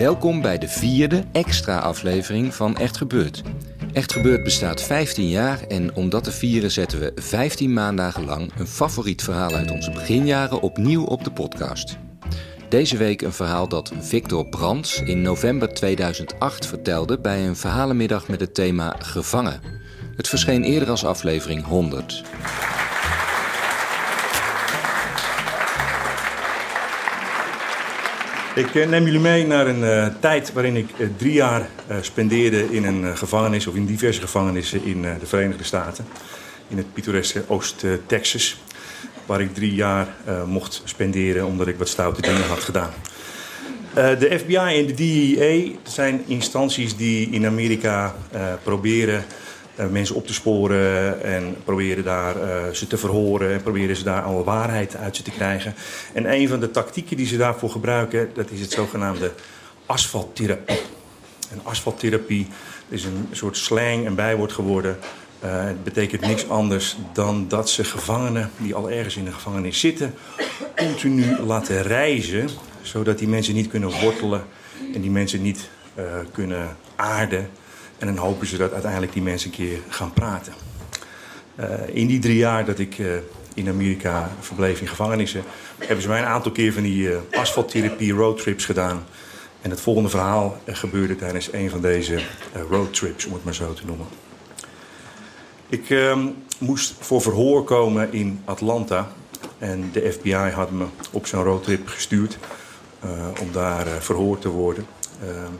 Welkom bij de vierde extra aflevering van Echt Gebeurd. Echt Gebeurd bestaat 15 jaar en om dat te vieren zetten we 15 maandagen lang een favoriet verhaal uit onze beginjaren opnieuw op de podcast. Deze week een verhaal dat Victor Brands in november 2008 vertelde bij een verhalenmiddag met het thema Gevangen. Het verscheen eerder als aflevering 100. Ik eh, neem jullie mee naar een uh, tijd waarin ik uh, drie jaar uh, spendeerde in een gevangenis of in diverse gevangenissen in de Verenigde Staten. In het pittoreske Oost-Texas. Waar ik drie jaar mocht spenderen omdat ik wat stoute dingen had gedaan. de FBI en de DEA zijn instanties die in Amerika proberen mensen op te sporen en proberen daar uh, ze te verhoren en proberen ze daar alle waarheid uit ze te krijgen. En een van de tactieken die ze daarvoor gebruiken, dat is het zogenaamde asfalttherapie. En asfalttherapie is een soort slang, een bijwoord geworden. Uh, het betekent niks anders dan dat ze gevangenen die al ergens in de gevangenis zitten, continu laten reizen, zodat die mensen niet kunnen wortelen en die mensen niet kunnen aarden en dan hopen ze dat uiteindelijk die mensen een keer gaan praten. Uh, in die drie jaar dat ik uh, in Amerika verbleef in gevangenissen, hebben ze mij een aantal keer van die uh, asfalttherapie roadtrips gedaan. En het volgende verhaal gebeurde tijdens een van deze roadtrips, om het maar zo te noemen. Ik ehm, moest voor verhoor komen in Atlanta. En de FBI had me op zo'n roadtrip gestuurd om daar verhoord te worden. Ehm,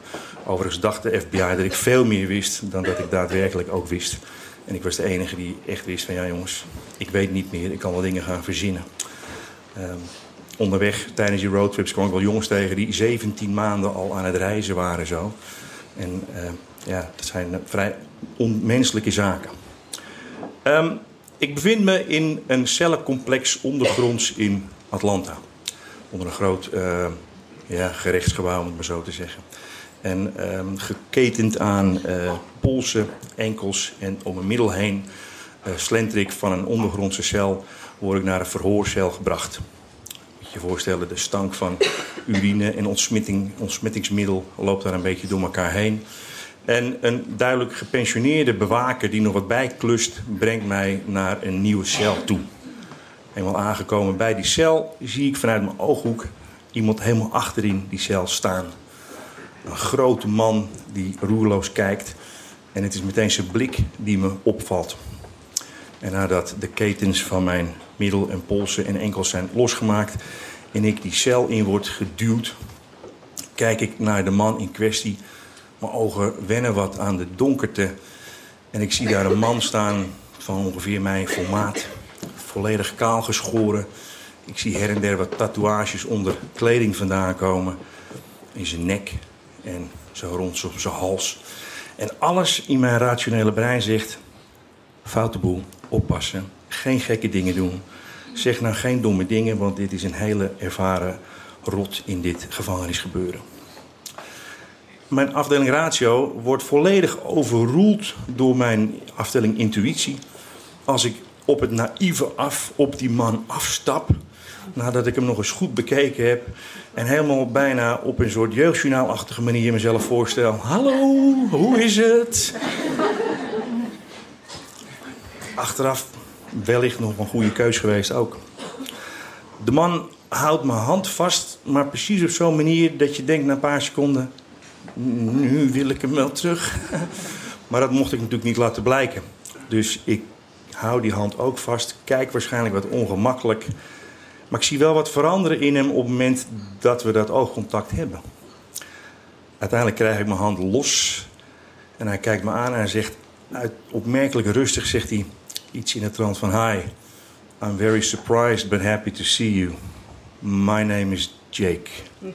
Overigens dacht de FBI dat ik veel meer wist dan dat ik daadwerkelijk ook wist. En ik was de enige die echt wist van ja jongens, ik weet niet meer, ik kan wel dingen gaan verzinnen. Um, onderweg tijdens die roadtrips kwam ik wel jongens tegen die 17 maanden al aan het reizen waren zo. En uh, ja, dat zijn vrij onmenselijke zaken. Ik bevind me in een cellencomplex ondergronds in Atlanta. Onder een groot ja, gerechtsgebouw, om het maar zo te zeggen. En um, geketend aan uh, polsen, enkels en om een middel heen uh, slentrik van een ondergrondse cel word ik naar een verhoorcel gebracht. Moet je je voorstellen, de stank van urine en ontsmetting, ontsmettingsmiddel loopt daar een beetje door elkaar heen. En een duidelijk gepensioneerde bewaker die nog wat bijklust, brengt mij naar een nieuwe cel toe. Eenmaal aangekomen bij die cel zie ik vanuit mijn ooghoek iemand helemaal achterin die cel staan. Een grote man die roerloos kijkt. En het is meteen zijn blik die me opvalt. En nadat de ketens van mijn middel en polsen en enkels zijn losgemaakt en ik die cel in word geduwd, kijk ik naar de man in kwestie. Mijn ogen wennen wat aan de donkerte. En ik zie daar een man staan van ongeveer mijn formaat. Volledig kaal geschoren. Ik zie her en der wat tatoeages onder kleding vandaan komen. In zijn nek en zo rond op zijn hals. En alles in mijn rationele brein zegt: foute boel, oppassen, geen gekke dingen doen. Zeg nou geen domme dingen, want dit is een hele ervaren rot in dit gevangenisgebeuren. Mijn afdeling ratio wordt volledig overroeld door mijn afdeling intuïtie. Als ik op het naïeve af op die man afstap, nadat ik hem nog eens goed bekeken heb en helemaal bijna op een soort jeugdjournaalachtige manier mezelf voorstel. Hallo, hoe is het? Achteraf wellicht nog een goede keus geweest ook. De man houdt mijn hand vast, maar precies op zo'n manier dat je denkt na een paar seconden... Nu wil ik hem wel terug. Maar dat mocht ik natuurlijk niet laten blijken. Dus ik hou die hand ook vast, kijk waarschijnlijk wat ongemakkelijk... Maar ik zie wel wat veranderen in hem op het moment dat we dat oogcontact hebben. Uiteindelijk krijg ik mijn hand los en hij kijkt me aan en hij zegt, uit, opmerkelijk rustig zegt hij: iets in de trant van... Hi, I'm very surprised but happy to see you. My name is Jake.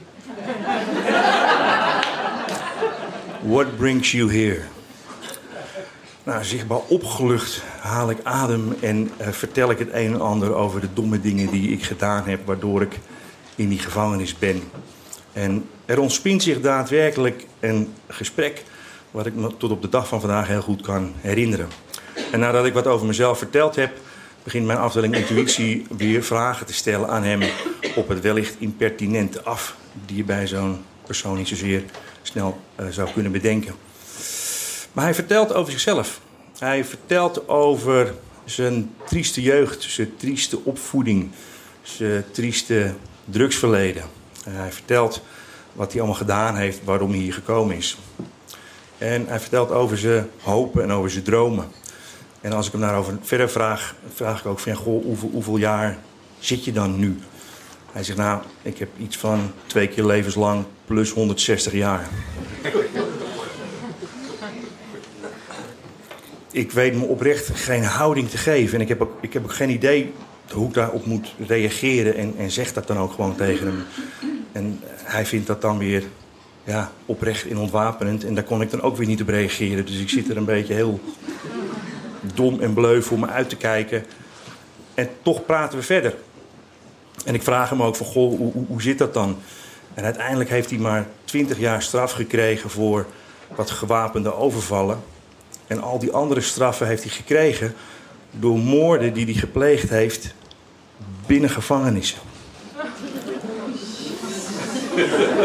What brings you here? Nou, zichtbaar opgelucht haal ik adem en uh, vertel ik het een en ander over de domme dingen die ik gedaan heb, waardoor ik in die gevangenis ben. En er ontspint zich daadwerkelijk een gesprek wat ik me tot op de dag van vandaag heel goed kan herinneren. En nadat ik wat over mezelf verteld heb, begint mijn afdeling intuïtie weer vragen te stellen aan hem op het wellicht impertinente af, die je bij zo'n persoon niet zozeer snel uh, zou kunnen bedenken. Maar hij vertelt over zichzelf. Hij vertelt over zijn trieste jeugd, zijn trieste opvoeding, zijn trieste drugsverleden. hij vertelt wat hij allemaal gedaan heeft, waarom hij hier gekomen is. En hij vertelt over zijn hopen en over zijn dromen. En als ik hem daarover verder vraag, vraag ik ook van... Goh, hoeveel, hoeveel jaar zit je dan nu? Hij zegt, nou, ik heb iets van twee keer levenslang plus 160 jaar. Ik weet me oprecht geen houding te geven. En ik heb ook, ik heb ook geen idee hoe ik daarop moet reageren. En, en zeg dat dan ook gewoon tegen hem. En hij vindt dat dan weer ja, oprecht en ontwapenend. En daar kon ik dan ook weer niet op reageren. Dus ik zit er een beetje heel dom en bleu voor me uit te kijken. En toch praten we verder. En ik vraag hem ook van, goh, hoe, hoe, hoe zit dat dan? En uiteindelijk heeft hij maar twintig jaar straf gekregen voor wat gewapende overvallen. En al die andere straffen heeft hij gekregen door moorden die hij gepleegd heeft binnen gevangenissen.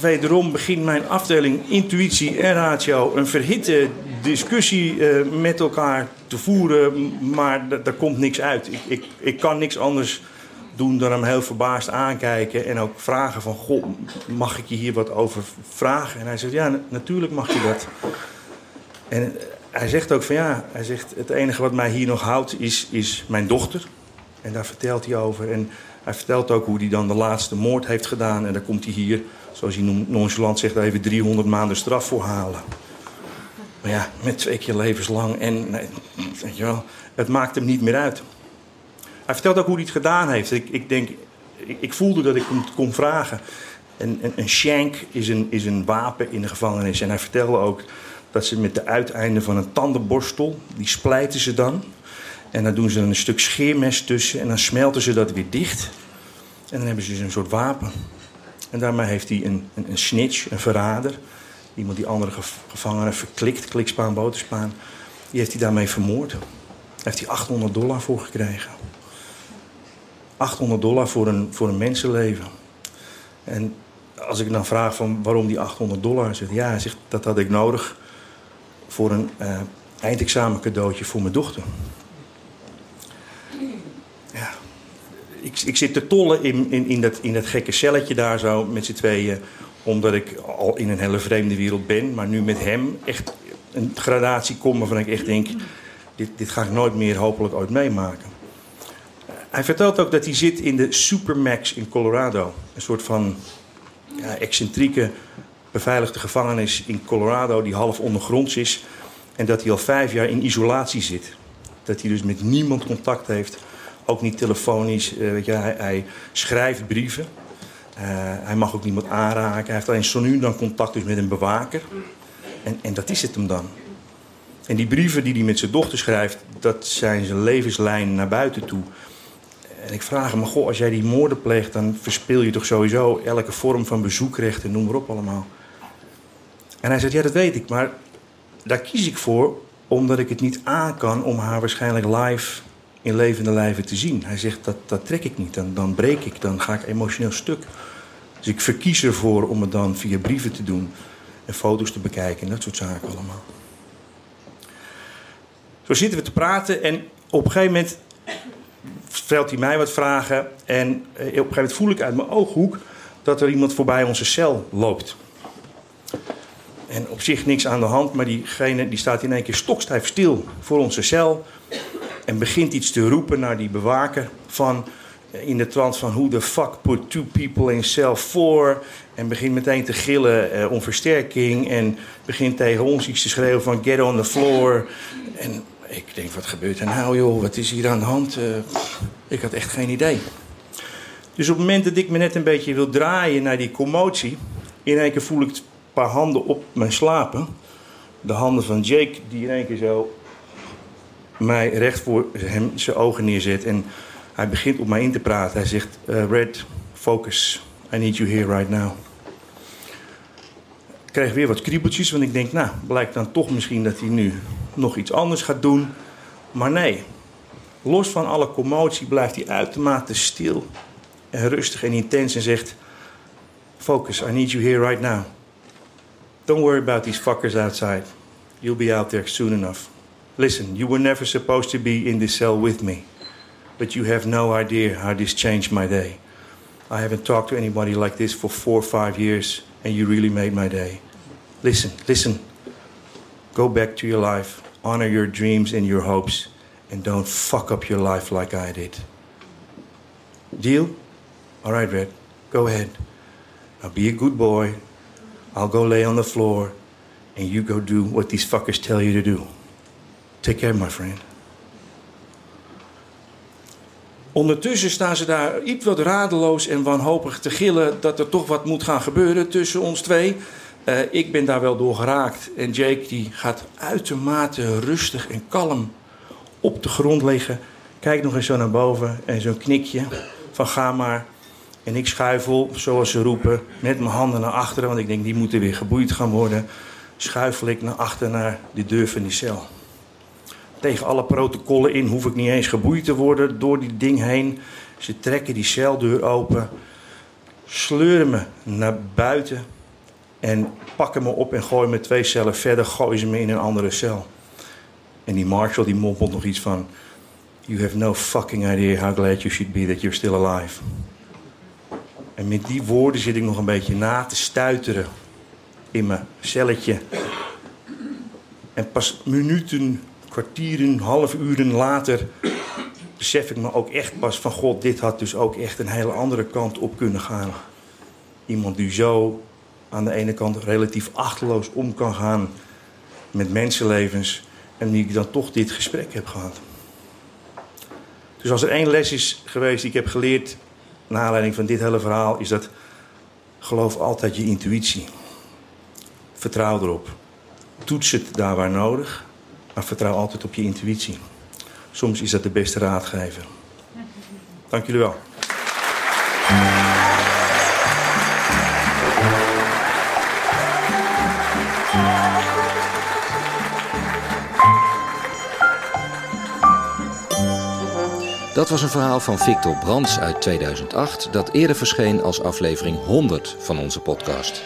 Wederom begint mijn afdeling intuïtie en ratio een verhitte discussie uh, met elkaar te voeren, maar daar komt niks uit. Ik, ik, ik kan niks anders doen dan hem heel verbaasd aankijken en ook vragen van... Goh, mag ik je hier wat over vragen? En hij zegt, ja, natuurlijk mag je dat. En hij zegt ook van ja, hij zegt, het enige wat mij hier nog houdt is, is mijn dochter. En daar vertelt hij over. En hij vertelt ook hoe hij dan de laatste moord heeft gedaan. En daar komt hij hier, zoals hij nonchalant zegt, even 300 maanden straf voor halen. Maar ja, met twee keer levenslang. En weet je wel, het maakt hem niet meer uit. Hij vertelt ook hoe hij het gedaan heeft. Ik, ik denk, ik, voelde dat ik hem kon vragen. En, een, een shank is een, is een wapen in de gevangenis. En hij vertelde ook dat ze met de uiteinden van een tandenborstel, die splijten ze dan. En dan doen ze een stuk scheermes tussen en dan smelten ze dat weer dicht. En dan hebben ze dus een soort wapen. En daarmee heeft hij een, een, een snitch, een verrader. Iemand die andere gevangenen verklikt, klikspaan, boterspaan. Die heeft hij daarmee vermoord. Daar heeft hij 800 dollar voor gekregen. 800 dollar voor een, voor een mensenleven. En als ik dan vraag van waarom die 800 dollar, zegt ja, zegt dat had ik nodig voor een uh, eindexamen cadeautje voor mijn dochter. Ja, ik, ik zit te tollen in, in, in, dat, in dat gekke celletje daar zo met z'n tweeën, omdat ik al in een hele vreemde wereld ben, maar nu met hem echt een gradatie kom waarvan ik echt denk, dit, dit ga ik nooit meer hopelijk ooit meemaken. Hij vertelt ook dat hij zit in de Supermax in Colorado. Een soort van ja, excentrieke beveiligde gevangenis in Colorado die half ondergronds is. En dat hij al vijf jaar in isolatie zit. Dat hij dus met niemand contact heeft. Ook niet telefonisch. Uh, weet je, hij, schrijft brieven. Uh, hij mag ook niemand aanraken. Hij heeft alleen zo nu dan contact dus met een bewaker. En, en dat is het hem dan. En die brieven die hij met zijn dochter schrijft, dat zijn zijn levenslijn naar buiten toe. En ik vraag hem, goh, als jij die moorden pleegt, dan verspil je toch sowieso elke vorm van bezoekrecht en noem maar op allemaal. En hij zegt, ja, dat weet ik, maar daar kies ik voor omdat ik het niet aan kan om haar waarschijnlijk live in levende lijven te zien. Hij zegt, dat, dat trek ik niet, dan, dan breek ik, dan ga ik emotioneel stuk. Dus ik verkies ervoor om het dan via brieven te doen en foto's te bekijken en dat soort zaken allemaal. Zo zitten we te praten en op een gegeven moment stelt hij mij wat vragen. En eh, op een gegeven moment voel ik uit mijn ooghoek dat er iemand voorbij onze cel loopt. En op zich niks aan de hand, maar diegene die staat in één keer stokstijf stil voor onze cel. En begint iets te roepen naar die bewaker van... in de trant van hoe the fuck put two people in cell 4. En begint meteen te gillen eh, om versterking. En begint tegen ons iets te schreeuwen van get on the floor. En ik denk, wat gebeurt er nou joh? Wat is hier aan de hand? Uh, ik had echt geen idee. Dus op het moment dat ik me net een beetje wil draaien naar die commotie... in één keer voel ik een paar handen op mijn slapen. De handen van Jake die in één keer zo mij recht voor hem zijn ogen neerzet. En hij begint op mij in te praten. Hij zegt: uh, Red, focus. I need you here right now. Ik krijg weer wat kriebeltjes, want ik denk, nou, blijkt dan toch misschien dat hij nu nog iets anders gaat doen. Maar nee, los van alle commotie blijft hij uitermate stil en rustig en intens en zegt: Focus, I need you here right now. Don't worry about these fuckers outside. You'll be out there soon enough. Listen, you were never supposed to be in this cell with me, but you have no idea how this changed my day. I haven't talked to anybody like this for four or five years, and you really made my day. Listen, listen. Go back to your life, honor your dreams and your hopes, and don't fuck up your life like I did. Deal? All right, Red, go ahead. Now be a good boy. I'll go lay on the floor, and you go do what these fuckers tell you to do. Take care, my friend. Ondertussen staan ze daar iets wat radeloos en wanhopig te gillen dat er toch wat moet gaan gebeuren tussen ons twee. Uh, ik ben daar wel door geraakt. En Jake die gaat uitermate rustig en kalm op de grond liggen. Kijkt nog eens zo naar boven en zo'n knikje van ga maar. En ik schuifel, zoals ze roepen, met mijn handen naar achteren. Want ik denk, die moeten weer geboeid gaan worden. Schuifel ik naar achter naar de deur van die cel tegen alle protocollen in, hoef ik niet eens geboeid te worden door die ding heen. Ze trekken die celdeur open, sleuren me naar buiten en pakken me op en gooien me twee cellen verder, gooien ze me in een andere cel. En die Marshall die mompelt nog iets van: You have no fucking idea how glad you should be that you're still alive. En met die woorden zit ik nog een beetje na te stuiteren in mijn celletje. En pas minuten kwartieren, half uren later besef ik me ook echt pas van God, dit had dus ook echt een hele andere kant op kunnen gaan. Iemand die zo aan de ene kant relatief achterloos om kan gaan met mensenlevens en die ik dan toch dit gesprek heb gehad. Dus als er één les is geweest die ik heb geleerd naar aanleiding van dit hele verhaal, is dat geloof altijd je intuïtie. Vertrouw erop. Toets het daar waar nodig. Maar vertrouw altijd op je intuïtie. Soms is dat de beste raadgever. Dank jullie wel. Dat was een verhaal van Victor Brands uit 2008, dat eerder verscheen als aflevering 100 van onze podcast.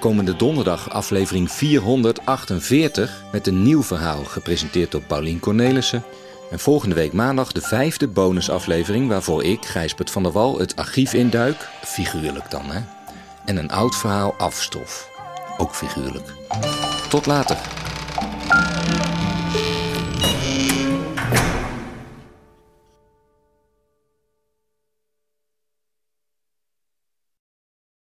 Komende donderdag aflevering 448 met een nieuw verhaal gepresenteerd door Paulien Cornelissen. En volgende week maandag de vijfde bonusaflevering waarvoor ik, Gijsbert van der Wal, het archief induik, figuurlijk dan hè, en een oud verhaal afstof, ook figuurlijk. Tot later.